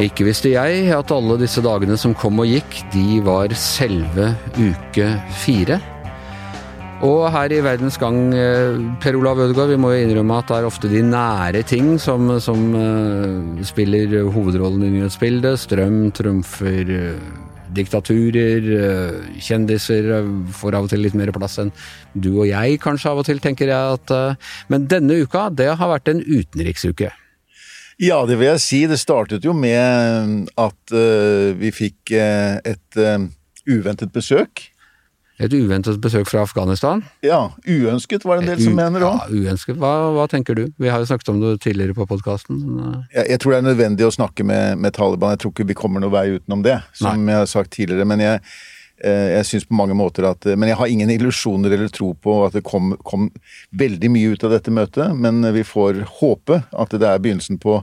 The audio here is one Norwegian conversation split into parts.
Ikke visste jeg at alle disse dagene som kom og gikk, de var selve uke fire. Og her i Verdens Gang, eh, Per Olav Ødegaard, vi må jo innrømme at det er ofte de nære ting som, som uh, spiller hovedrollen i nyhetsbildet. Strøm trumfer uh, diktaturer, kjendiser får av og til litt mer plass enn du og jeg kanskje av og til, tenker jeg at Men denne uka, det har vært en utenriksuke. Ja, det vil jeg si. Det startet jo med at vi fikk et uventet besøk et uventet besøk fra Afghanistan? Ja, uønsket var det en del som mener òg. Ja, uønsket. Hva, hva, tenker du? Vi har jo snakket om det tidligere på podkasten. Eh. Jeg, jeg, tror det er nødvendig å snakke med, med, Taliban. Jeg tror ikke vi kommer noen vei utenom det, som Nei. jeg har sagt tidligere. Men jeg, eh, jeg synes på mange måter at Men jeg har ingen illusjoner eller tro på at det kom, kom veldig mye ut av dette møtet. Men vi får håpe at det er begynnelsen på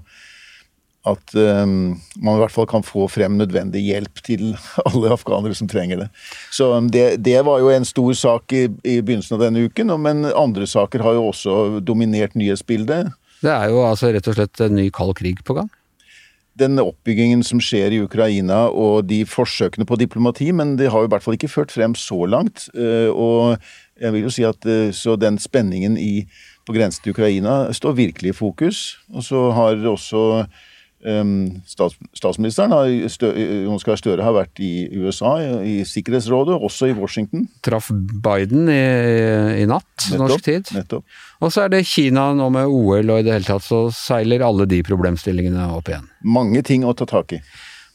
at um, man i hvert fall kan få frem nødvendig hjelp til alle afghanere som trenger det. Så det, det var jo en stor sak i, i, begynnelsen av denne uken, men andre saker har jo også dominert nyhetsbildet. Det er jo altså rett og slett en ny kald krig på gang? Den oppbyggingen som skjer i Ukraina og de forsøkene på diplomati, men det har jo i hvert fall ikke ført frem så langt. Uh, og jeg vil jo si at uh, så den spenningen i, på grensen til Ukraina står virkelig i fokus. Og så har også statsministeren, Jonas Gahr Støre, har vært i USA, i Sikkerhetsrådet, også i Washington. Traff Biden i, i natt, nettopp, norsk tid. Nettopp. Og så er det Kina nå med OL, og i det hele tatt så seiler alle de problemstillingene opp igjen. Mange ting å ta tak i.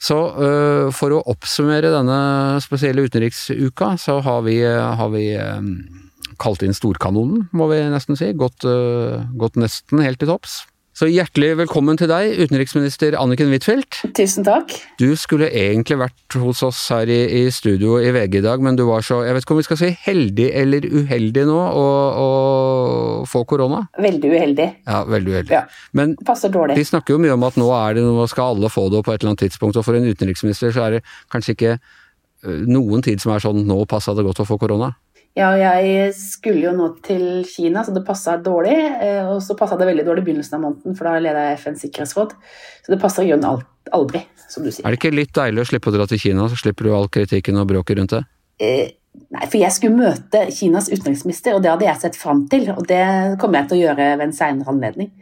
Så uh, for å oppsummere denne spesielle utenriksuka, så har vi, har vi um, kalt inn storkanonen, må vi nesten si. Gått, uh, gått nesten helt til topps. Så hjertelig velkommen til deg, utenriksminister Anniken Huitfeldt. Tusen takk. Du skulle egentlig vært hos oss her i, i, studio i VG i dag, men du var så, jeg vet ikke om vi skal si heldig eller uheldig nå å, å få korona? Veldig uheldig. Ja, veldig uheldig. Ja, men passer dårlig. de snakker jo mye om at nå er det, nå skal alle få det på et eller annet tidspunkt, og for en utenriksminister så er det kanskje ikke øh, noen tid som er sånn nå passa det godt å få korona? Ja, jeg skulle jo nå til Kina, så det passa dårlig. Eh, og så passa det veldig dårlig i begynnelsen av måneden, for da leder jeg FNs sikkerhetsråd. Så det passer i aldri, som du sier. Er det ikke litt deilig å slippe å dra til Kina, så slipper du all kritikken og bråket rundt det? Eh, nei, for jeg skulle møte Kinas utenriksminister, og det hadde jeg sett fram til. Og det kommer jeg til å gjøre ved en seinere anledning.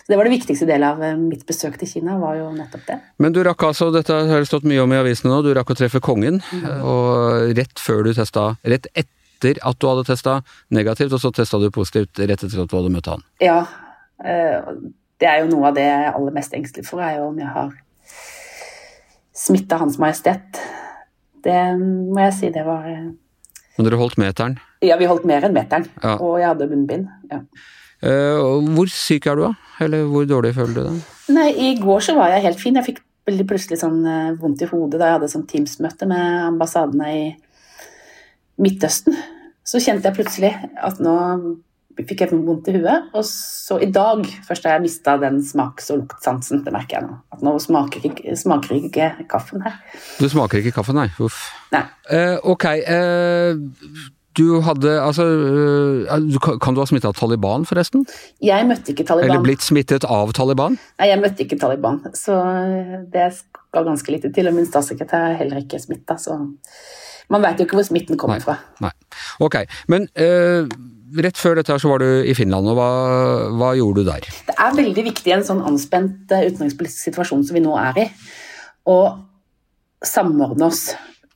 Så Det var det viktigste delen av eh, mitt besøk til Kina, var jo nettopp det. Men du rakk altså, dette har det stått mye om i avisene nå, du rakk å treffe kongen. Mm. Og rett før du testa, rett etter etter at du hadde testa negativt, og så testa du positivt rett etter at du hadde møtt han? Ja. Eh, det er jo noe av det jeg er aller mest engstelig for, er jo om jeg har smitta Hans Majestet. Det må jeg si det var eh, Men dere holdt meteren? Ja, vi holdt mer enn meteren. Ja. Og jeg hadde munnbind. ja. Uh, hvor syk er du, da? Eller hvor dårlig føler du deg? Nei, I går så var jeg helt fin. Jeg fikk veldig plutselig sånn vondt i hodet da jeg hadde sånn Teams-møte med ambassadene i Midtøsten, så kjente jeg plutselig at nå fikk jeg vondt i huet. Og så i dag først har jeg mista den smaks- og luktsansen. Det merker jeg nå. At nå smaker ikke, smaker ikke kaffen her. Du smaker ikke kaffen, nei? Uff. Nei. Uh, ok. Uh, du hadde Altså uh, Kan du ha smitta Taliban, forresten? Jeg møtte ikke Taliban. Eller blitt smittet av Taliban? Nei, jeg møtte ikke Taliban. Så det skal ganske lite til. Og min statssekretær er heller ikke smitta, så man vet jo ikke hvor smitten kommer nei, fra. Nei. Ok, men uh, rett før dette her så var du i Finland, og hva, hva, gjorde du der? Det er veldig viktig i en sånn anspent uh, utenrikspolitisk situasjon som vi nå er i, å samordne oss.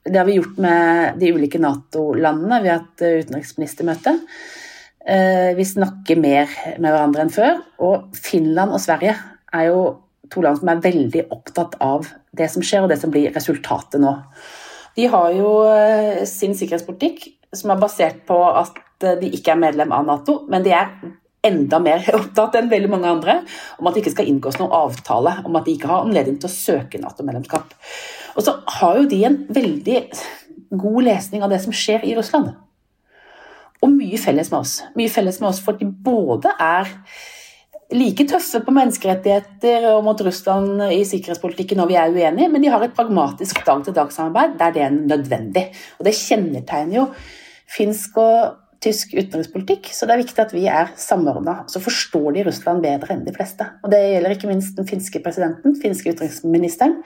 Det har vi gjort med de ulike Nato-landene. Vi har hatt uh, utenriksministermøte. Vi snakker mer med hverandre enn før. Og Finland og Sverige er jo to land som er veldig opptatt av det som skjer, og det som blir resultatet nå. De har jo eh, sin sikkerhetspolitikk som er basert på at eh, de ikke er medlem av Nato, men de er enda mer opptatt enn veldig mange andre om at det ikke skal inngås noen avtale om at de ikke har anledning til å søke Nato-medlemskap. Og så har jo de en veldig god lesning av det som skjer i Russland. Og mye felles med oss. Mye felles med oss for de både er like tøffe på menneskerettigheter og mot Russland i sikkerhetspolitikken når vi er uenige, men de har et pragmatisk dag-til-dag-samarbeid der det er nødvendig. Og det kjennetegner jo finsk og tysk utenrikspolitikk, så det er viktig at vi er samordna. Så forstår de Russland bedre enn de fleste. Og det gjelder ikke minst den finske presidenten, den finske utenriksministeren.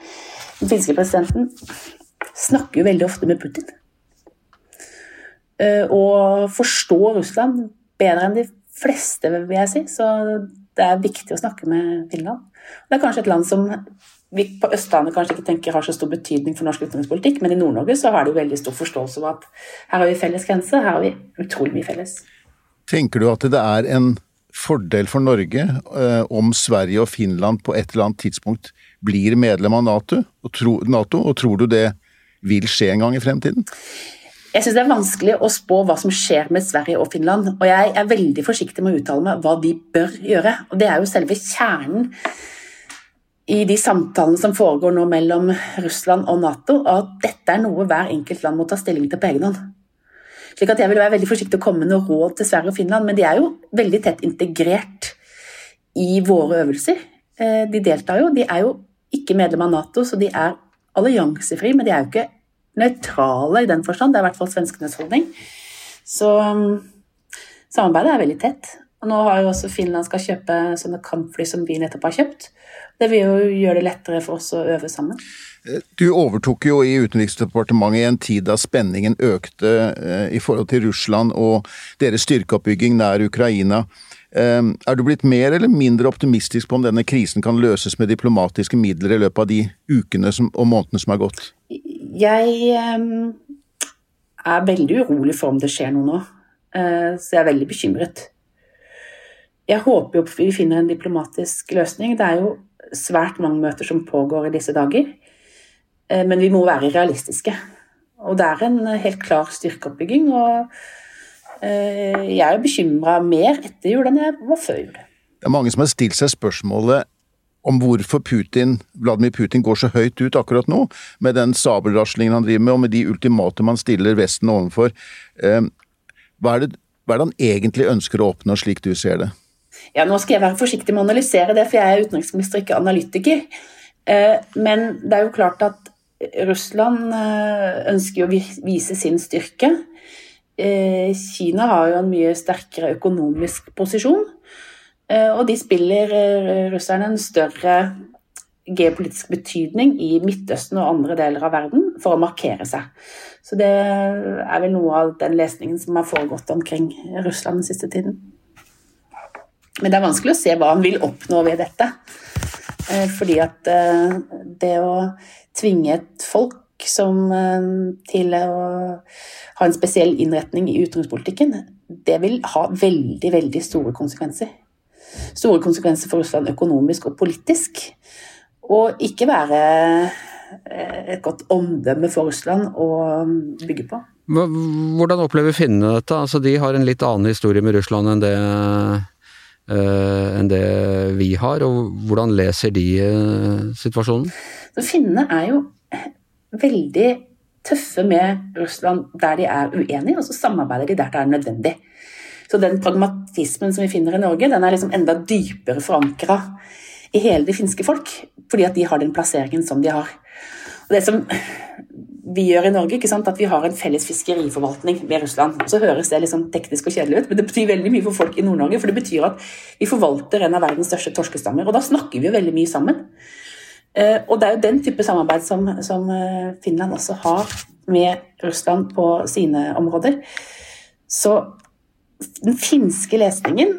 Den finske presidenten snakker jo veldig ofte med Putin. Eh, og forstår Russland bedre enn de fleste, vil jeg si. Så det er viktig å snakke med Finland. Det er kanskje et land som vi på Østlandet kanskje ikke tenker har så stor betydning for norsk utenrikspolitikk, men i Nord-Norge så har de veldig stor forståelse av at her har vi felles grense, her har vi utrolig mye felles. Tenker du at det er en fordel for Norge eh, om Sverige og Finland på et eller annet tidspunkt blir medlem av NATO og, tro, NATO, og tror du det vil skje en gang i fremtiden? Jeg syns det er vanskelig å spå hva som skjer med Sverige og Finland. Og jeg er veldig forsiktig med å uttale meg hva de bør gjøre. Og det er jo selve kjernen i de samtalene som foregår nå mellom Russland og Nato, at dette er noe hver enkelt land må ta stilling til på egen hånd. Slik at Jeg vil være veldig forsiktig å komme med noe råd til Sverige og Finland, men de er jo veldig tett integrert i våre øvelser. Eh, de deltar jo. De er jo ikke medlem av Nato, så de er alliansefri, men de er jo ikke nøytrale i den forstand. Det er i hvert fall svenskenes holdning. Så um, samarbeidet er veldig tett. Og nå har jo også Finland skal kjøpe sånne kampfly som vi nettopp har kjøpt. Det vil jo gjøre det lettere for oss å øve sammen. Du overtok jo i Utenriksdepartementet i en tid da spenningen økte eh, i forhold til Russland og deres styrkeoppbygging nær Ukraina. Eh, er du blitt mer eller mindre optimistisk på om denne krisen kan løses med diplomatiske midler i løpet av de ukene som, og månedene som er gått? Jeg um, er veldig urolig for om det skjer noe nå, uh, så jeg er veldig bekymret. Jeg håper jo vi finner en diplomatisk løsning. Det er jo svært mange møter som pågår i disse dager. Uh, men vi må være realistiske. Og det er en helt klar styrkeoppbygging. Og uh, jeg er bekymra mer etter jul enn jeg var før jul. Det er mange som har stilt seg spørsmålet om hvorfor Putin, Vladimir Putin går så høyt ut akkurat nå, med den sabelraslingen han driver med, og med de ultimatum han stiller Vesten overfor. Eh, hva er, det, hva er det han egentlig ønsker å oppnå, slik du ser det? Ja, Nå skal jeg være forsiktig med å analysere det, for jeg er utenriksminister, ikke analytiker. Eh, men det er jo klart at Russland eh, ønsker å vise sin styrke. Kina har jo en mye sterkere økonomisk posisjon. Eh, og de spiller eh, russerne en større geopolitisk betydning i Midtøsten og andre deler av verden for å markere seg. Så det er vel noe av den lesningen som har foregått omkring Russland den siste tiden. Men det er vanskelig å se hva han vil oppnå ved dette. Eh, fordi at det å tvinge et folk som til å ha en spesiell innretning i utenrikspolitikken, det vil ha veldig, veldig store konsekvenser store konsekvenser for Russland økonomisk og politisk. Og ikke være eh, et godt omdømme for Russland å bygge på. Hvordan opplever finnene dette? Altså, de har en litt annen historie med Russland enn det, uh, enn det vi har. og Hvordan leser de uh, situasjonen? Så Finnene er jo veldig tøffe med Russland der de er uenige, og så samarbeider de der det er nødvendig. Så den pragmatismen som vi finner i Norge, den er liksom enda dypere forankra i hele det finske folk, fordi at de har den plasseringen som de har. Og det som vi gjør i Norge, at vi har en felles fiskeriforvaltning med Russland. Så høres det liksom teknisk og kjedelig ut, men det betyr veldig mye for folk i Nord-Norge. For det betyr at vi forvalter en av verdens største torskestammer, og da snakker vi jo veldig mye sammen. Eh, og det er jo den type samarbeid som, som eh, Finland også har med Russland på sine områder. Så den finske lesningen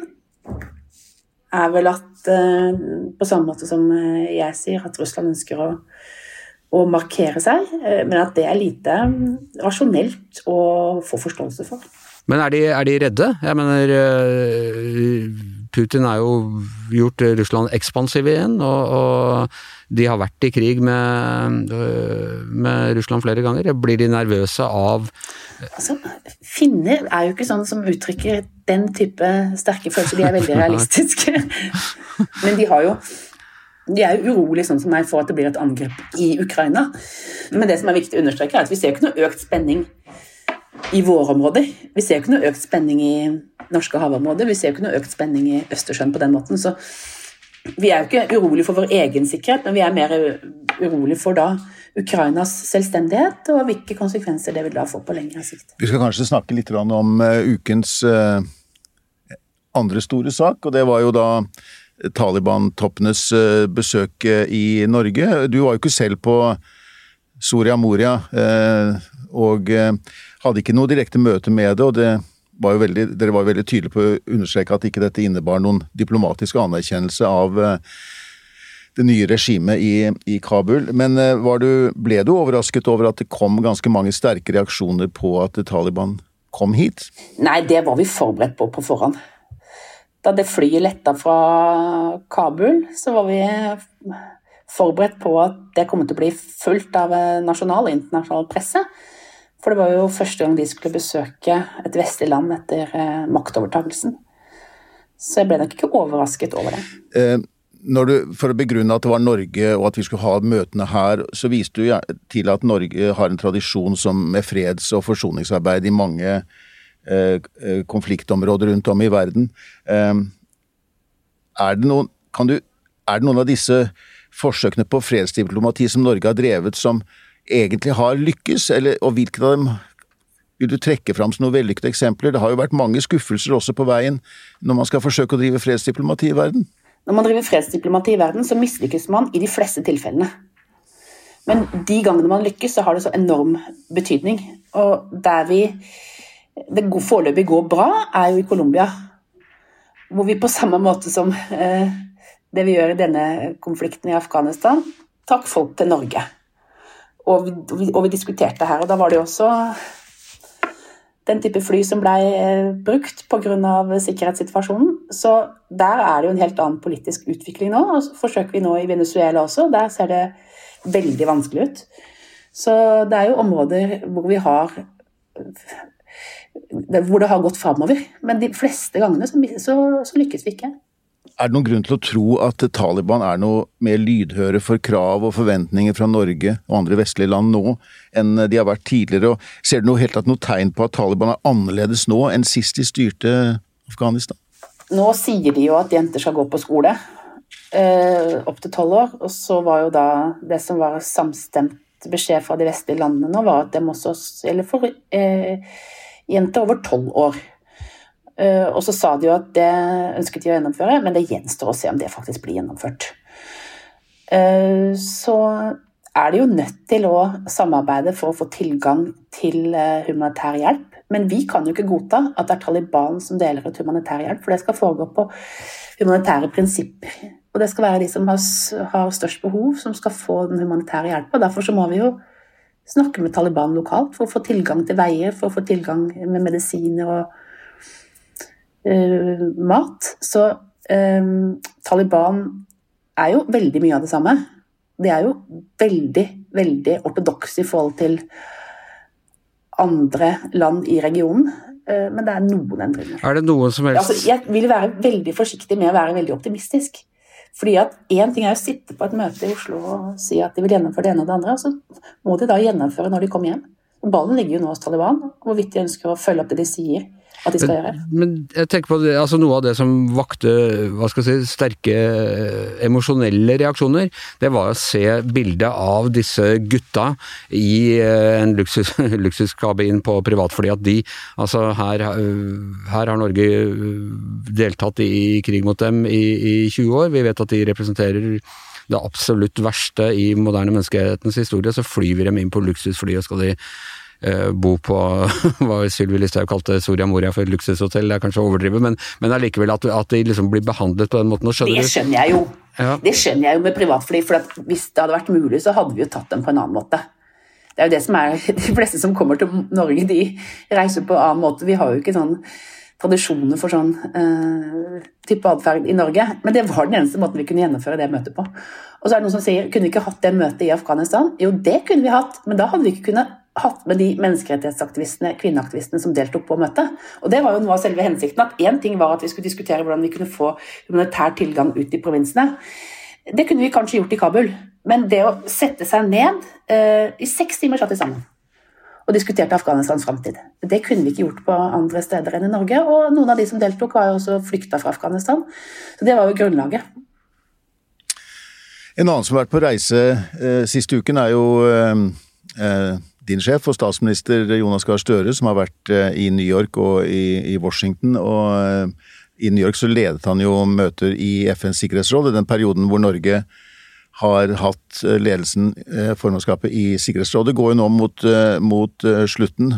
er vel at eh, på samme måte som eh, jeg sier, at Russland ønsker å, å markere seg, eh, men at det er lite rasjonelt å få forståelse for. Men er de, er de redde? Jeg mener Putin har jo gjort Russland ekspansiv igjen, og, og, de har vært i krig med, med Russland flere ganger. Blir de nervøse av Altså, finner er jo ikke sånn som uttrykker den type sterke følelser. De er veldig realistiske. Men de har jo de er jo urolige sånn som meg for at det blir et angrep i Ukraina. Men det som er viktig å understreke, er at vi ser ikke noe økt spenning i våre områder. Vi ser ikke noe økt spenning i norske havområder. Vi ser jo ikke noe økt spenning i Østersjøen på den måten. Så Vi er jo ikke urolig for vår egen sikkerhet, men vi er mer urolig for da Ukrainas selvstendighet, og hvilke konsekvenser det vil da få på lengre sikt. Vi skal kanskje snakke litt om uh, ukens uh, andre store sak, og det var jo da Taliban-toppenes uh, besøk i Norge. Du var jo ikke selv på Soria Moria, og hadde ikke noe direkte møte med det. og det var jo veldig, dere var veldig tydelige på å understreke at ikke dette innebar noen diplomatisk anerkjennelse av det nye regimet i, i Kabul. Men eh, du, ble du overrasket over at det kom ganske mange sterke reaksjoner på at Taliban kom hit? Nei, det var vi forberedt på på forhånd. Da det flyet letta fra Kabul, så var vi forberedt på at det kom til å bli fullt av nasjonal og internasjonal presse. For det var jo første gang de skulle besøke et vestlig land etter eh, maktovertagelsen. Så jeg ble nok ikke overrasket over det. Eh, du, for å begrunne at det var Norge og at vi skulle ha møtene her, så viste du til at Norge har en tradisjon som med freds- og forsoningsarbeid i mange eh, eh, konfliktområder rundt om i verden. Eh, er, det noen, du, er det noen av disse forsøkene på fredsdiplomati som Norge har drevet, som egentlig har lykkes, eller, og hvilke av dem vil du trekke fram som noen vellykkede eksempler? Det har jo vært mange skuffelser også på veien når man skal forsøke å drive fredsdiplomati i verden. Når man driver fredsdiplomati i verden, så mislykkes man i de fleste tilfellene. Men de gangene man lykkes, så har det så enorm betydning. Og der vi det foreløpig går bra, er jo i Colombia. Hvor vi på samme måte som eh, det vi gjør i denne konflikten i Afghanistan, takk folk til Norge. Og vi, og vi diskuterte her, og da var det jo også den type fly som ble eh, brukt pga. sikkerhetssituasjonen. Så der er det jo en helt annen politisk utvikling nå. og så forsøker vi nå i Venezuela også. Der ser det veldig vanskelig ut. Så det er jo områder hvor vi har hvor det har gått framover. Men de fleste gangene så, så, så lykkes vi ikke. Er det noen grunn til å tro at Taliban er noe mer lydhøre for krav og forventninger fra Norge og andre vestlige land nå enn de har vært tidligere? Og ser du noe helt tatt noe tegn på at Taliban er annerledes nå enn sist de styrte Afghanistan? Nå sier de jo at jenter skal gå på skole eh, opp til tolv år. Og så var jo da det som var samstemt beskjed fra de vestlige landene nå, var at de også gjelder for eh, jenter over tolv år. Eh, og så sa de jo at det ønsket de å gjennomføre, men det gjenstår å se om det faktisk blir gjennomført. Eh, så er de jo nødt til å samarbeide for å få tilgang til eh, humanitær hjelp. Men vi kan jo ikke godta at det er Taliban som deler ut humanitær hjelp, for det skal foregå på humanitære prinsipper. Og det skal være de som har størst behov, som skal få den humanitære hjelpa. Derfor så må vi jo snakke med Taliban lokalt for å få tilgang til veier, for å få tilgang med medisiner og uh, mat. Så um, Taliban er jo veldig mye av det samme. De er jo veldig, veldig ortodokse i forhold til andre land i regionen. Uh, men det er noen endringer. Er det noe som helst altså, Jeg vil være veldig forsiktig med å være veldig optimistisk. Fordi at Én ting er å sitte på et møte i Oslo og si at de vil gjennomføre det ene og det andre, og så må de da gjennomføre når de kommer hjem. Ballen ligger jo nå hos Taliban, hvorvidt de ønsker å følge opp det de sier at de skal gjøre. Men jeg tenker på det, altså Noe av det som vakte hva skal jeg si, sterke eh, emosjonelle reaksjoner, det var å se bildet av disse gutta i eh, en luksus, luksuskabin på privatfly. At de Altså, her, her, har Norge deltatt i krig mot dem i, i 20 år. Vi vet at de representerer det absolutt verste i moderne menneskehetens historie, så flyr vi dem inn på luksusfly, og skal de Eh, bo på hva Sylvi Listhaug kalte Soria Moria for et luksushotell, det er kanskje å overdrive, men, men allikevel at, at, de liksom blir behandlet på den måten. Skjønner det skjønner jeg jo. Ja. Det skjønner jeg jo med privatfly, for hvis det hadde vært mulig, så hadde vi jo tatt dem på en annen måte. Det er jo det som er De fleste som kommer til Norge, de reiser på en annen måte. Vi har jo ikke sånn tradisjoner for sånn uh, type atferd i Norge. Men det var den eneste måten vi kunne gjennomføre det møtet på. Og så er det noen som sier kunne vi ikke hatt det møtet i Afghanistan? Jo, det kunne vi hatt, men da hadde vi ikke kunnet hatt med de menneskerettighetsaktivistene, kvinneaktivistene som deltok på møtet. Og det var jo noe av selve hensikten. at Én ting var at vi skulle diskutere hvordan vi kunne få humanitær tilgang ut i provinsene. Det kunne vi kanskje gjort i Kabul. Men det å sette seg ned eh, I seks timer satt vi sammen og diskuterte Afghanistans framtid. Det kunne vi ikke gjort på andre steder enn i Norge. Og noen av de som deltok, var jo også flykta fra Afghanistan. Så det var jo grunnlaget. En annen som har vært på reise eh, siste uken, er jo eh, eh din sjef og statsminister Jonas Gahr Støre, som har vært eh, i New York og i, i Washington. og eh, I New York så ledet han jo møter i FNs sikkerhetsråd i den perioden hvor Norge har hatt eh, ledelsen, formannskapet, i Sikkerhetsrådet. Går jo nå mot, mot slutten.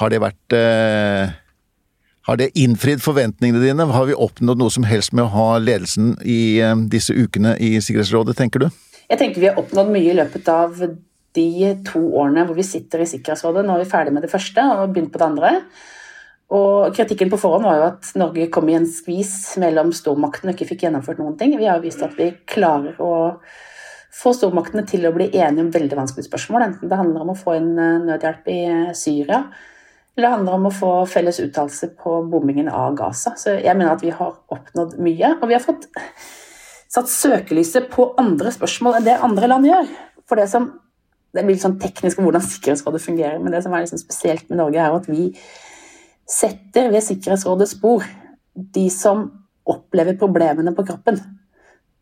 Har det vært har det innfridd forventningene dine? Har vi oppnådd noe som helst med å ha ledelsen i disse ukene i Sikkerhetsrådet, tenker du? Jeg tenker vi har oppnådd mye i løpet av de to årene hvor vi sitter i Sikkerhetsrådet. Nå er vi ferdig med det første og begynt på det andre. Og Kritikken på forhånd var jo at Norge kom i en skvis mellom stormaktene og ikke fikk gjennomført noen ting. Vi har vist at vi klarer å få stormaktene til å bli enige om veldig vanskelige spørsmål. Enten det handler om å få inn eh, nødhjelp i eh, Syria, eller det handler om å få felles uttalelse på bombingen av Gaza. Så jeg mener at vi har oppnådd mye. Og vi har fått satt søkelyset på andre spørsmål enn det andre land gjør. For det som det blir sånn teknisk om hvordan Sikkerhetsrådet fungerer, men det som er liksom spesielt med Norge, er at vi setter ved Sikkerhetsrådets spor de som opplever problemene på kroppen.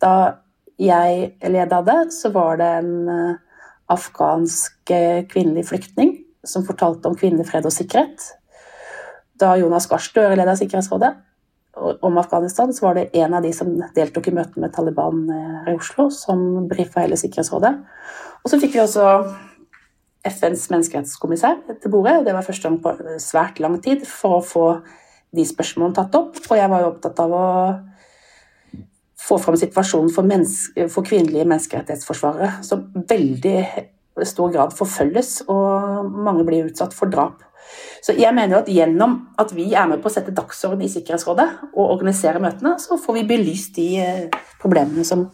Da jeg leda det, så var det en eh, afghansk eh, kvinnelig flyktning som fortalte om kvinner, fred og sikkerhet. Da Jonas Gahr Støre leda Sikkerhetsrådet om Afghanistan, så var det en av de som deltok i møtet med Taliban her i Oslo, som brifa hele Sikkerhetsrådet. Og så fikk vi også FNs menneskerettskommissær til bordet. Det var første gang på svært lang tid for å få de spørsmålene tatt opp. Og jeg var jo opptatt av å få fram situasjonen for, for kvinnelige menneskerettighetsforsvarere, som veldig stor grad forfølges, og mange blir utsatt for drap. Så jeg mener at gjennom at vi er med på å sette dagsorden i Sikkerhetsrådet og organisere møtene, så får vi belyst de eh, problemene som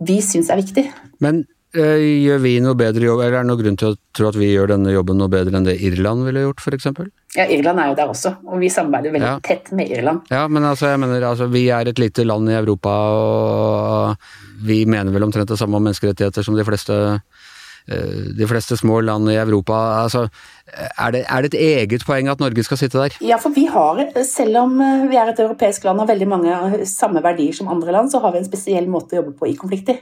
vi syns er viktig. Men øh, gjør vi noe bedre jobb, eller er det noen grunn til å tro at vi gjør denne jobben noe bedre enn det Irland ville gjort, f.eks.? Ja, Irland er jo der også, og vi samarbeider veldig ja. tett med Irland. Ja, men altså, jeg mener, altså, vi er et lite land i Europa, og vi mener vel omtrent det samme om menneskerettigheter som de fleste de fleste små land i Europa. Altså, er, det, er, det, et eget poeng at Norge skal sitte der? Ja, for vi har, selv om vi er et europeisk land og har veldig mange samme verdier som andre land, så har vi en spesiell måte å jobbe på i konflikter.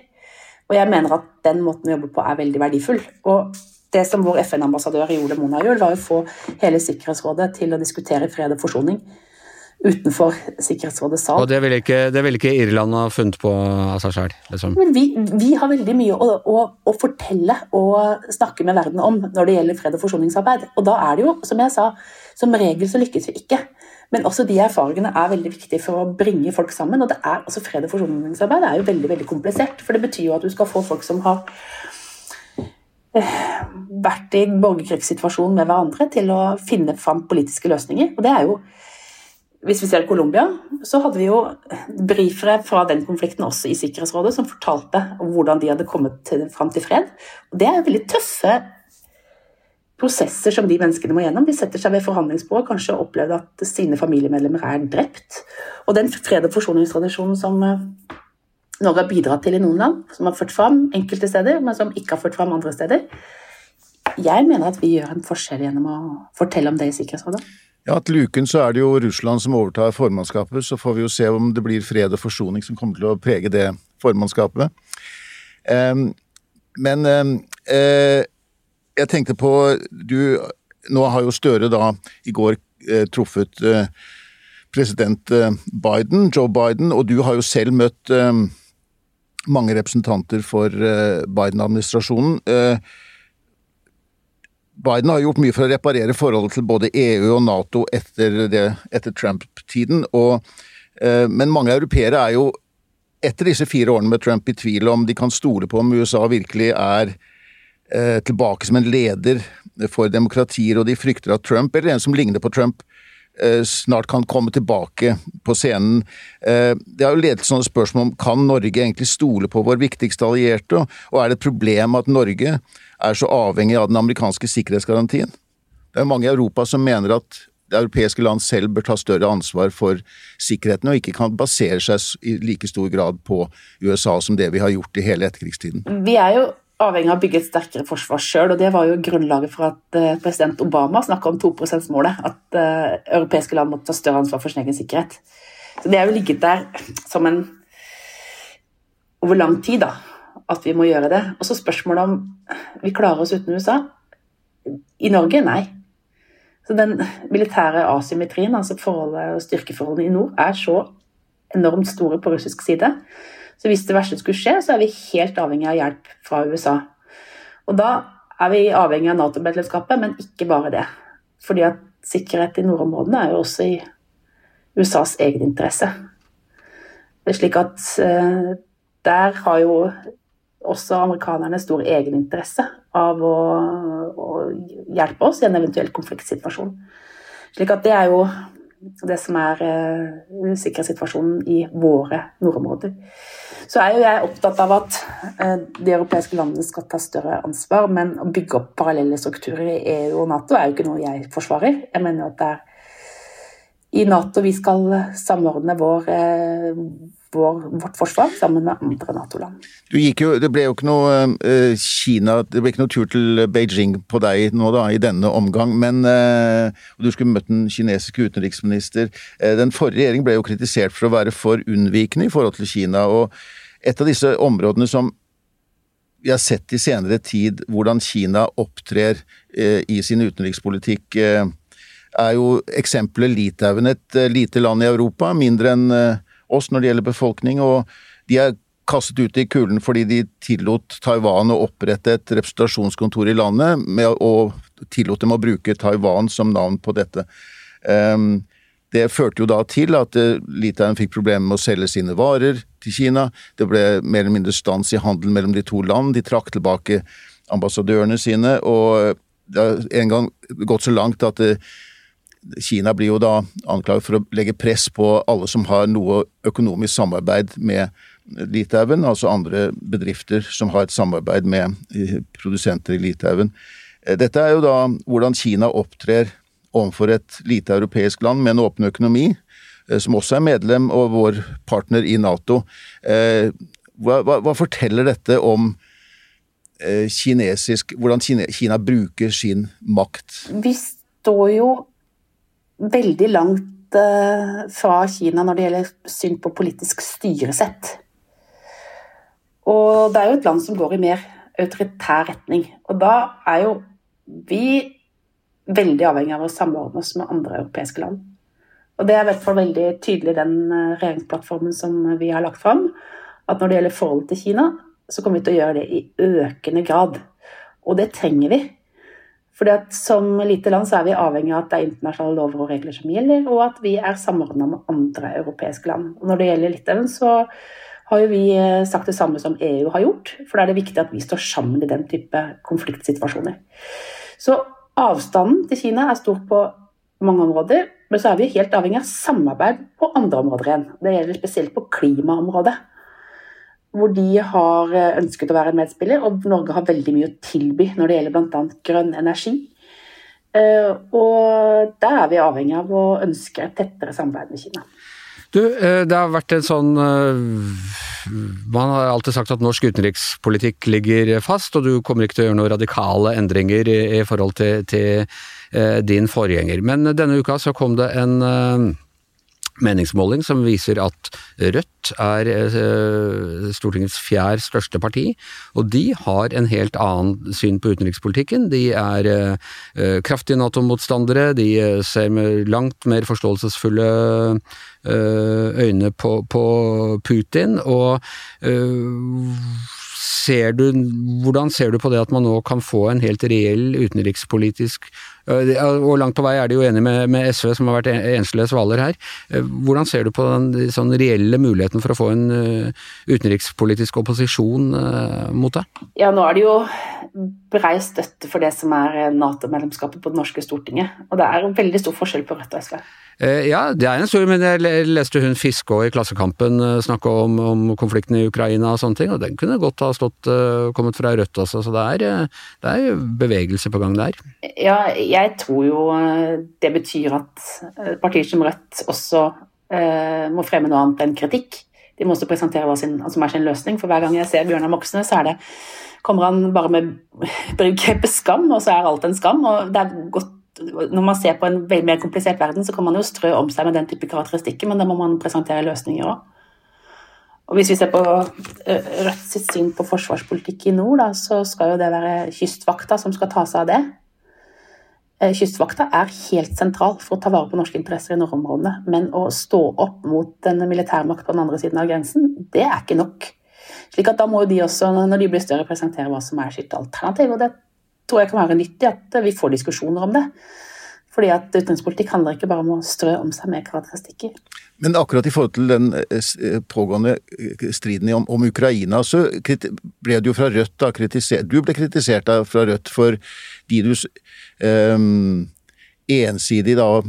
Og jeg mener at den måten å jobbe på er veldig verdifull. Og det som vår FN-ambassadør gjorde, Mona gjør, var å få hele Sikkerhetsrådet til å diskutere fred og forsoning utenfor Sikkerhetsrådets sal. Og det ville ikke, vil ikke, Irland ha funnet på av seg sjøl? Liksom. Men vi, vi, har veldig mye å, å, å, fortelle og snakke med verden om når det gjelder fred og forsoningsarbeid. Og da er det jo, som jeg sa, som regel så lykkes vi ikke. Men også de erfaringene er veldig viktige for å bringe folk sammen. Og det er, altså fred og forsoningsarbeid er jo veldig veldig komplisert. For det betyr jo at du skal få folk som har eh, vært i borgerkrigssituasjon med hverandre, til å finne fram politiske løsninger. Og det er jo hvis vi ser Colombia, så hadde vi jo brifere fra den konflikten også i Sikkerhetsrådet som fortalte hvordan de hadde kommet til, fram til fred. Og det er veldig tøffe prosesser som de menneskene må gjennom. De setter seg ved forhandlingsbordet, kanskje opplevde at sine familiemedlemmer er drept. Og den fred- og forsoningstradisjonen som eh, Norge har bidratt til i noen land, som har ført fram enkelte steder, men som ikke har ført fram andre steder. Jeg mener at vi gjør en forskjell gjennom å fortelle om det i Sikkerhetsrådet. Ja, Til uken så er det jo Russland som overtar formannskapet. Så får vi jo se om det blir fred og forsoning som kommer til å prege det formannskapet. Um, men um, uh, jeg tenkte på du, Nå har jo Støre da i går eh, truffet eh, president eh, Biden, Joe Biden, og du har jo selv møtt eh, mange representanter for eh, Biden-administrasjonen. Eh, Biden har gjort mye for å reparere forholdet til både EU og Nato etter, etter Trump-tiden. Men mange europeere er jo etter disse fire årene med Trump i tvil om de kan stole på om USA virkelig er Eh, tilbake som en leder for demokratier, og de frykter at Trump, eller en som ligner på Trump, eh, snart kan komme tilbake på scenen. Eh, det har jo ledet sånne spørsmål om kan Norge egentlig stole på vår viktigste allierte, og er det et problem at Norge er så avhengig av den amerikanske sikkerhetsgarantien? Det er mange i Europa som mener at det europeiske land selv bør ta større ansvar for sikkerheten, og ikke kan basere seg i like stor grad på USA som det vi har gjort i hele etterkrigstiden. Vi er jo avhengig av å bygge et sterkere forsvar sjøl. Og det var jo grunnlaget for at uh, president Obama snakka om 2 %-målet. At uh, europeiske land måtte ta større ansvar for sin egen sikkerhet. Så det har jo ligget der som en over lang tid da, at vi må gjøre det. Og så spørsmålet om vi klarer oss uten USA. I Norge nei. Så den militære asymmetrien, altså forholdet og styrkeforholdene i nord, er så enormt store på russisk side. Så hvis det verste skulle skje, så er vi helt avhengig av hjelp fra USA. Og da er vi avhengig av Nato-medlemskapet, men ikke bare det. Fordi at sikkerhet i nordområdene er jo også i USAs egeninteresse. Er slik at uh, der har jo også amerikanerne stor egeninteresse av å, å, hjelpe oss i en eventuell konfliktsituasjon. Slik at det er jo det som er uh, sikkerhetssituasjonen i våre nordområder. Så er jo jeg opptatt av at uh, de europeiske landene skal ta større ansvar, men å bygge opp parallelle strukturer i EU og Nato er jo ikke noe jeg forsvarer. Jeg mener jo at det er i Nato vi skal samordne vår, uh, vår, vårt forsvar sammen med andre Nato-land. Det ble jo ikke noe uh, Kina, det ble ikke noe tur til Beijing på deg nå da, i denne omgang, men uh, du skulle møtt den kinesiske utenriksminister. Uh, den forrige regjeringen ble jo kritisert for å være for unnvikende i forhold til Kina. og Et av disse områdene som vi har sett i senere tid hvordan Kina opptrer i sin utenrikspolitikk, er jo eksempelet Litauen, et lite land i Europa, mindre enn oss når det gjelder befolkning, og de er kastet ut i kulen fordi de tillot Taiwan å opprette et representasjonskontor i landet, med, og tillot dem å bruke Taiwan som navn på dette. Um, det førte jo da til at uh, Litauen fikk problemer med å selge sine varer til Kina. Det ble mer eller mindre stans i handelen mellom de to land. De trakk tilbake ambassadørene sine, og det har en gang gått så langt at uh, Kina blir jo da anklaget for å legge press på alle som har noe økonomisk samarbeid med Litauen, altså andre bedrifter som har et samarbeid med eh, produsenter i Litauen. Eh, dette er jo da hvordan Kina opptrer overfor et lite europeisk land med en åpen økonomi, eh, som også er medlem og vår partner i Nato. Hva, hva, hva forteller dette om kinesisk, hvordan Kina, Kina bruker sin makt? Vi står jo veldig langt uh, fra Kina når det gjelder syn på politisk styresett. Og det er jo et land som går i mer autoritær retning. Og da er jo vi veldig avhengig av å samordne oss med andre europeiske land. Og det er i hvert fall veldig tydelig i den eh, regjeringsplattformen som vi har lagt fram, at når det gjelder forholdet til Kina, så kommer vi til å gjøre det i økende grad. Og det trenger vi. Fordi at Som lite land så er vi avhengig av at det er internasjonale lover og regler som gjelder, og at vi er samordna med andre europeiske land. Og Når det gjelder Litauen, så har jo vi eh, sagt det samme som EU har gjort. For da er det viktig at vi står sammen i den type konfliktsituasjoner. Så avstanden til Kina er stor på mange områder, men så er vi helt avhengig av samarbeid på andre områder igjen. Det gjelder spesielt på klimaområdet hvor de har eh, ønsket å være en medspiller, og Norge har veldig mye å tilby når det gjelder bl.a. grønn energi. Eh, og der er vi avhengig av å ønske et tettere samarbeid med Kina. Du, eh, det har vært en sånn Man har alltid sagt at norsk utenrikspolitikk ligger fast, og du kommer ikke til å gjøre noen radikale endringer i forhold til, til din forgjenger. Men denne uka så kom det en meningsmåling som viser at Rødt er eh, Stortingets fjerde største parti, og de har en helt annen syn på utenrikspolitikken. De er eh, kraftige Nato-motstandere, de eh, ser med langt mer forståelsesfulle øyne på, på Putin, og ser du, hvordan ser du på det at man nå kan få en helt reell utenrikspolitisk og langt på vei er de jo enige med, med SV, som har vært enslige svaler her. Hvordan ser du på den sånn reelle muligheten for å få en utenrikspolitisk opposisjon mot det? Ja, nå er det jo brei støtte for det som er Nato-medlemskapet på det norske Stortinget. Og det er veldig stor forskjell på Rødt og SV. Eh, ja, det er en stor, men jeg leste hun Fiskå i Klassekampen eh, snakke om, om, konflikten i Ukraina og sånne ting, og den kunne godt ha stått, eh, kommet fra Rødt også, så det er, det er bevegelse på gang der. Ja, jeg tror jo det betyr at partier som Rødt også eh, må fremme noe annet enn kritikk. De må også presentere hva sin, som er sin løsning, for hver gang jeg ser Bjørnar Moxnes, så er det kommer han bare med begrepet skam, og så er alt en skam. og det er godt når man ser på en veldig mer komplisert verden, så kan man jo strø om seg med den type karakteristikker, men da må man presentere løsninger òg. Og hvis vi ser på Rødt sitt syn på forsvarspolitikk i nord, da, så skal jo det være Kystvakta som skal ta seg av det. Kystvakta er helt sentral for å ta vare på norske interesser i nordområdene. Men å stå opp mot en militærmakt på den andre siden av grensen, det er ikke nok. Slik at da må jo de også, når de blir større, presentere hva som er sitt alternativ. Og det tror jeg kan være nyttig at vi får diskusjoner om det. Fordi at utenrikspolitikk handler ikke bare om å strø om seg med karakteristikker. Men akkurat i forhold til den eh, eh, pågående eh, striden om, om Ukraina, så ble du jo fra Rødt da kritisert Du ble kritisert da fra Rødt for de du um, ensidig da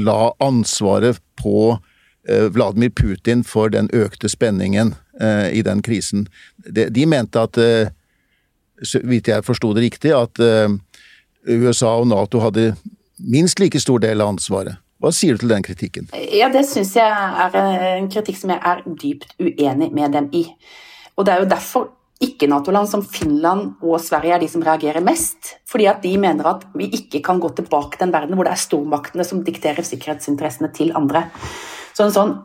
la ansvaret på Vladimir Putin for den økte spenningen uh, i den krisen. De, de mente at, uh, så vidt jeg forsto det riktig, at uh, USA og Nato hadde minst like stor del av ansvaret. Hva sier du til den kritikken? Ja, Det syns jeg er en kritikk som jeg er dypt uenig med dem i. Og Det er jo derfor ikke-Nato-land som Finland og Sverige er de som reagerer mest. Fordi at de mener at vi ikke kan gå tilbake til en verden hvor det er stormaktene som dikterer sikkerhetsinteressene til andre. Så sånn,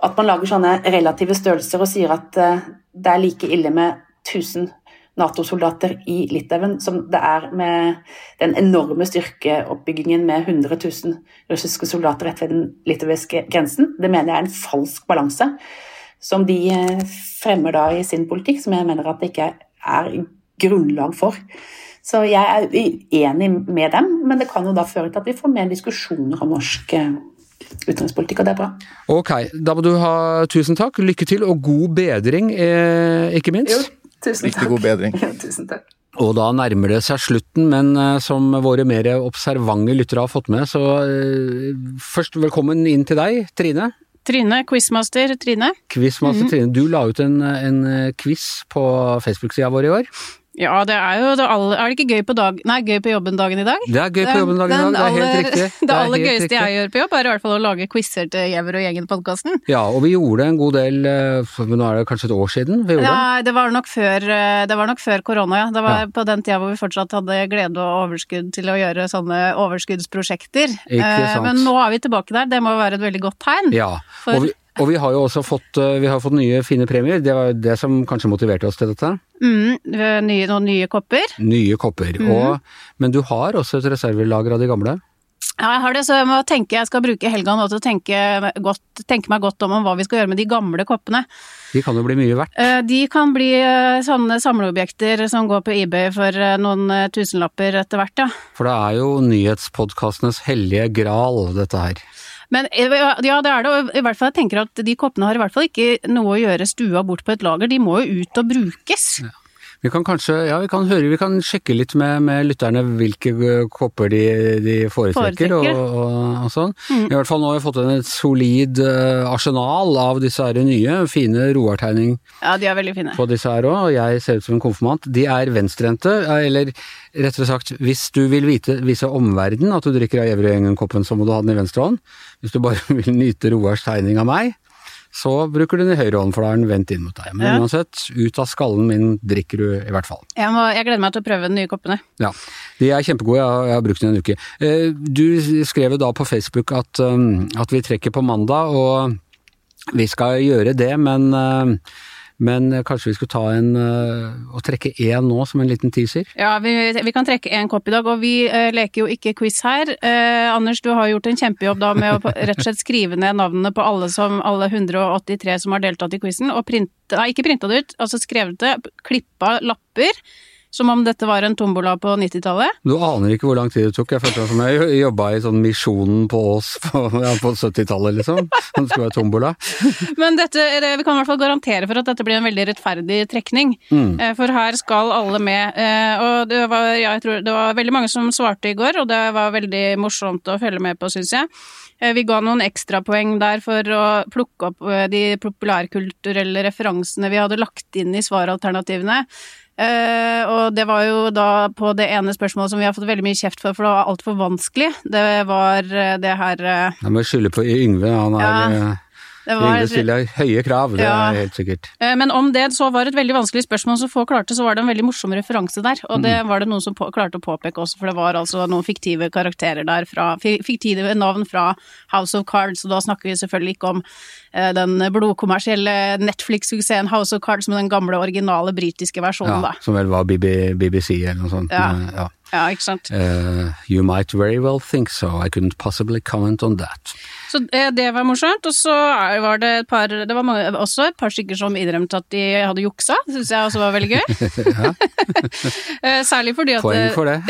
At man lager sånne relative størrelser og sier at eh, det er like ille med 1000 Nato-soldater i Litauen som det er med den enorme styrkeoppbyggingen med 100 000 russiske soldater rett ved den litauiske grensen. Det mener jeg er en falsk balanse som de eh, fremmer da i sin politikk, som jeg mener at det ikke er grunnlag for. Så jeg er uenig med dem, men det kan jo da føre til at vi får mer diskusjoner om norsk eh, utenrikspolitikk, og det er bra. Ok, da må du ha tusen takk, lykke til og god bedring, eh, ikke minst. Jo, Tusen Riktig god bedring. Tusen takk. Og da nærmer det seg slutten, men uh, som våre mer observante lyttere har fått med, så uh, først velkommen inn til deg, Trine. Trine, quizmaster Trine. Quizmaster mm -hmm. Trine. Du la ut en, en quiz på Facebook-sida vår i år. Ja, det er jo det aller Er det ikke gøy på, dag, nei, gøy på jobben-dagen i dag? Det er gøy på jobben-dagen i dag, det er helt riktig. Det, det aller gøyeste riktig. jeg gjør på jobb, er i hvert fall å lage quizer til Gjever og gjengen-podkasten. Ja, og vi gjorde en god del eh, Nå er det kanskje et år siden vi gjorde ja, det? Var nok før, eh, det var nok før korona, ja. Det var ja. på den tida hvor vi fortsatt hadde glede og overskudd til å gjøre sånne overskuddsprosjekter. Ikke eh, sant. Men nå er vi tilbake der, det må være et veldig godt tegn. Ja, og vi og vi har jo også fått, eh, vi har fått nye fine premier. Det var det som kanskje motiverte oss til dette? Mm, nye, noen nye kopper. Nye kopper. Mm. Og, men du har også et reservelager av de gamle? Ja, jeg har det, så jeg må tenke, jeg skal bruke helga nå til å tenke, godt, tenke, meg godt om, om hva vi skal gjøre med de gamle koppene. De kan jo bli mye verdt? Eh, de kan bli eh, sånne samleobjekter som går på eBay for noen tusenlapper etter hvert, ja. For det er jo nyhetspodkastenes hellige gral, dette her. Men eh, ja, det er det. Og i hvert fall jeg tenker at de koppene har i hvert fall ikke noe å gjøre stua bort på et lager. De må jo ut og brukes. Ja. Vi kan kanskje, ja vi kan høre, vi kan sjekke litt med, med lytterne hvilke eh, kopper de, de foretrekker, og, og, og, sånn. Mm. I hvert fall nå har vi fått en et solid uh, arsenal av disse her nye, fine roartegning ja, de er veldig fine. på disse her òg, og jeg ser ut som en konfirmant. De er venstrehendte, eller rettere sagt, hvis du vil vite, vise omverdenen at du drikker av Evergjengen-koppen, så må du ha den i venstre hånd. Hvis du bare vil nyte Roars tegning av meg, så bruker du den i høyre hånd, for da er den vendt inn mot deg. Men ja. uansett, ut av skallen min drikker du i hvert fall. Jeg, må, jeg, gleder meg til å prøve de nye koppene. Ja, de er kjempegode, jeg har, jeg har brukt den en uke. Eh, du skrev jo da på Facebook at, um, at vi trekker på mandag, og vi skal gjøre det, men uh, men eh, kanskje vi skulle ta en uh, og trekke én nå, som en liten teaser? Ja, vi, vi kan trekke én kopp i dag, og vi uh, leker jo ikke quiz her. Uh, Anders, du har gjort en kjempejobb da med å rett og slett skrive ned navnene på alle, som, alle 183 som har deltatt i quizen, og print, nei, ikke printa det ut, altså skrevet det, klippa lapper som om dette var en tombola på 90-tallet. Du aner ikke hvor lang tid det tok. Jeg følte meg som jeg jobba i sånn Misjonen på Ås på, ja, på 70-tallet, liksom. Det skulle være tombola. Men dette, vi kan i hvert fall garantere for at dette blir en veldig rettferdig trekning. Mm. Eh, for her skal alle med. Eh, og det var, ja, jeg tror det var veldig mange som svarte i går, og det var veldig morsomt å følge med på, syns jeg. Eh, vi ga noen ekstrapoeng der for å plukke opp de populærkulturelle referansene vi hadde lagt inn i svaralternativene. Uh, og det var jo da på det ene spørsmålet som vi har fått veldig mye kjeft for, for det var altfor vanskelig. Det var uh, det her uh, Jeg må skylde på Yngve, han er ja. Det var- Yngve stiller høye krav, det Ja. er helt sikkert. Eh, Men om det så var et veldig vanskelig spørsmål som få klarte, så var det en veldig morsom referanse der. Og det Mm. var det noen som på, klarte å påpeke også, for det var altså noen fiktive karakterer der fra Fiktive navn fra House of Cards, og da snakker vi selvfølgelig ikke om eh, den blodkommersielle Netflix-suksessen House of Cards, men den gamle, originale britiske versjonen, Ja, da. som vel var BB, BBC eller noe sånt. Ja. ja. Ja, ikke sant. Uh, you might very well think so, I couldn't possibly comment on that. Så eh, det var morsomt. Og så var det et par Det var mange, også et par stykker som innrømte at de hadde juksa. Det syns jeg også var veldig gøy. Eh, Særlig fordi at Poeng for det.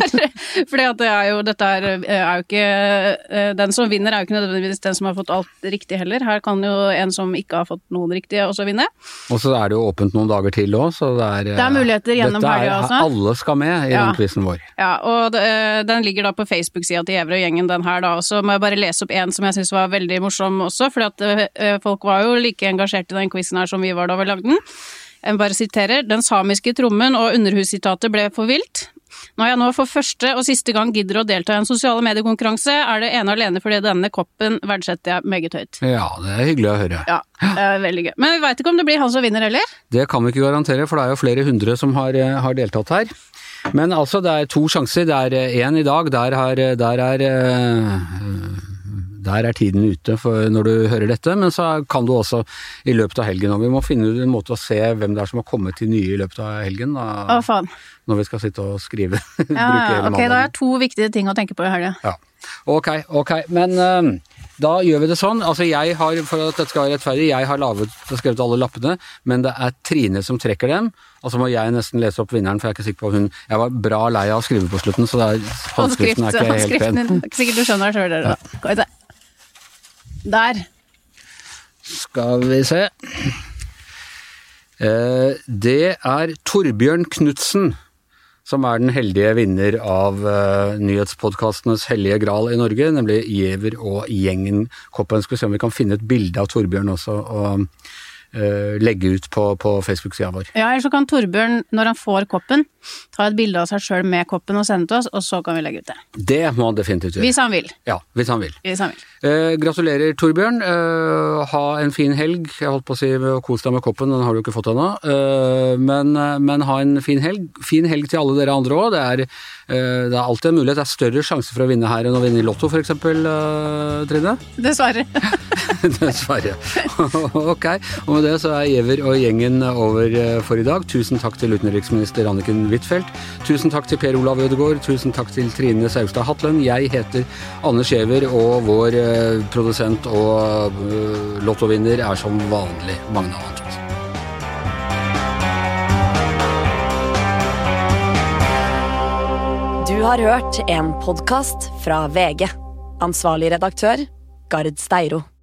Fordi at det er jo, dette er, er jo ikke Den som vinner, er jo ikke nødvendigvis den som har fått alt riktig heller. Her kan jo en som ikke har fått noen riktig, også vinne. Og så er det jo åpent noen dager til òg, så det er Det er muligheter gjennom helga også. Alle skal med i Ja. den quizen vår. Ja, og eh, den ligger da på Facebook-sida til Gjæver og gjengen, den her da. Og så må jeg bare lese opp en som jeg syns var veldig morsom også, fordi at eh, folk var jo like engasjert i den quizen her som vi var da vi lagde den. Jeg bare siterer. Den samiske trommen og underhussitatet ble for vilt. Når jeg nå for første og siste gang gidder å delta i en sosiale mediekonkurranse, er det ene og alene fordi denne koppen verdsetter jeg meget høyt. Ja, det er hyggelig å høre. Ja, det er veldig gøy. Men vi veit ikke om det blir han som vinner heller. Det kan vi ikke garantere, for det er jo flere hundre som har, eh, har deltatt her. Men altså, det er to sjanser. Det er én i dag. Der, har, der er eh, der er tiden ute for når du hører dette, men så kan du også i løpet av helgen. Og vi må finne ut en måte å se hvem det er som har kommet til nye i løpet av helgen, Å, da, faen. når vi skal sitte og skrive. Ja, ja, ok, da har mandagen. jeg to viktige ting å tenke på i helga. Ja. Ok, ok. Men eh, da gjør vi det sånn. Altså jeg har, for at dette skal være rettferdig, jeg har laget og skrevet alle lappene, men det er Trine som trekker dem. Og så må jeg nesten lese opp vinneren, for jeg er ikke sikker på hun Jeg var bra lei av å skrive på slutten, så er, håndskriften er ikke helt pen. Håndskriften, Ikke sikkert du skjønner det sjøl, dere. Skal vi se. Der. Skal vi se. Eh, det er Torbjørn Knutsen som er den heldige vinner av uh, nyhetspodkastenes hellige gral i Norge, nemlig Giæver og Gjengen-koppen. Skal vi se om vi kan finne et bilde av Torbjørn også og legge ut på, på Facebook-sida vår. Ja, eller så kan Torbjørn, når han får koppen, ta et bilde av seg sjøl med koppen og sende til oss, og så kan vi legge ut det. Det må han definitivt gjøre. Hvis han vil. Ja, hvis han vil. Hvis han vil. Eh, gratulerer, Torbjørn. Eh, ha en fin helg. Jeg holdt på å si kos deg med koppen, den har du ikke fått ennå. Eh, men, men ha en fin helg. Fin helg til alle dere andre òg. Det, eh, det er alltid en mulighet. Det er større sjanse for å vinne her enn å vinne i Lotto, f.eks., eh, Trine? Dessverre. Dessverre. ok. Og med det så er Giæver og gjengen over eh, for i dag. Tusen takk til utenriksminister Anniken Huitfeldt. Tusen takk til Per Olav Ødegaard. Tusen takk til Trine Saugstad Hatlen. Jeg heter Anders Giæver, og vår eh, produsent og eh, lottovinner er som vanlig Magne Antonsen. Du har hørt en podkast fra VG. Ansvarlig redaktør, Gard Steiro.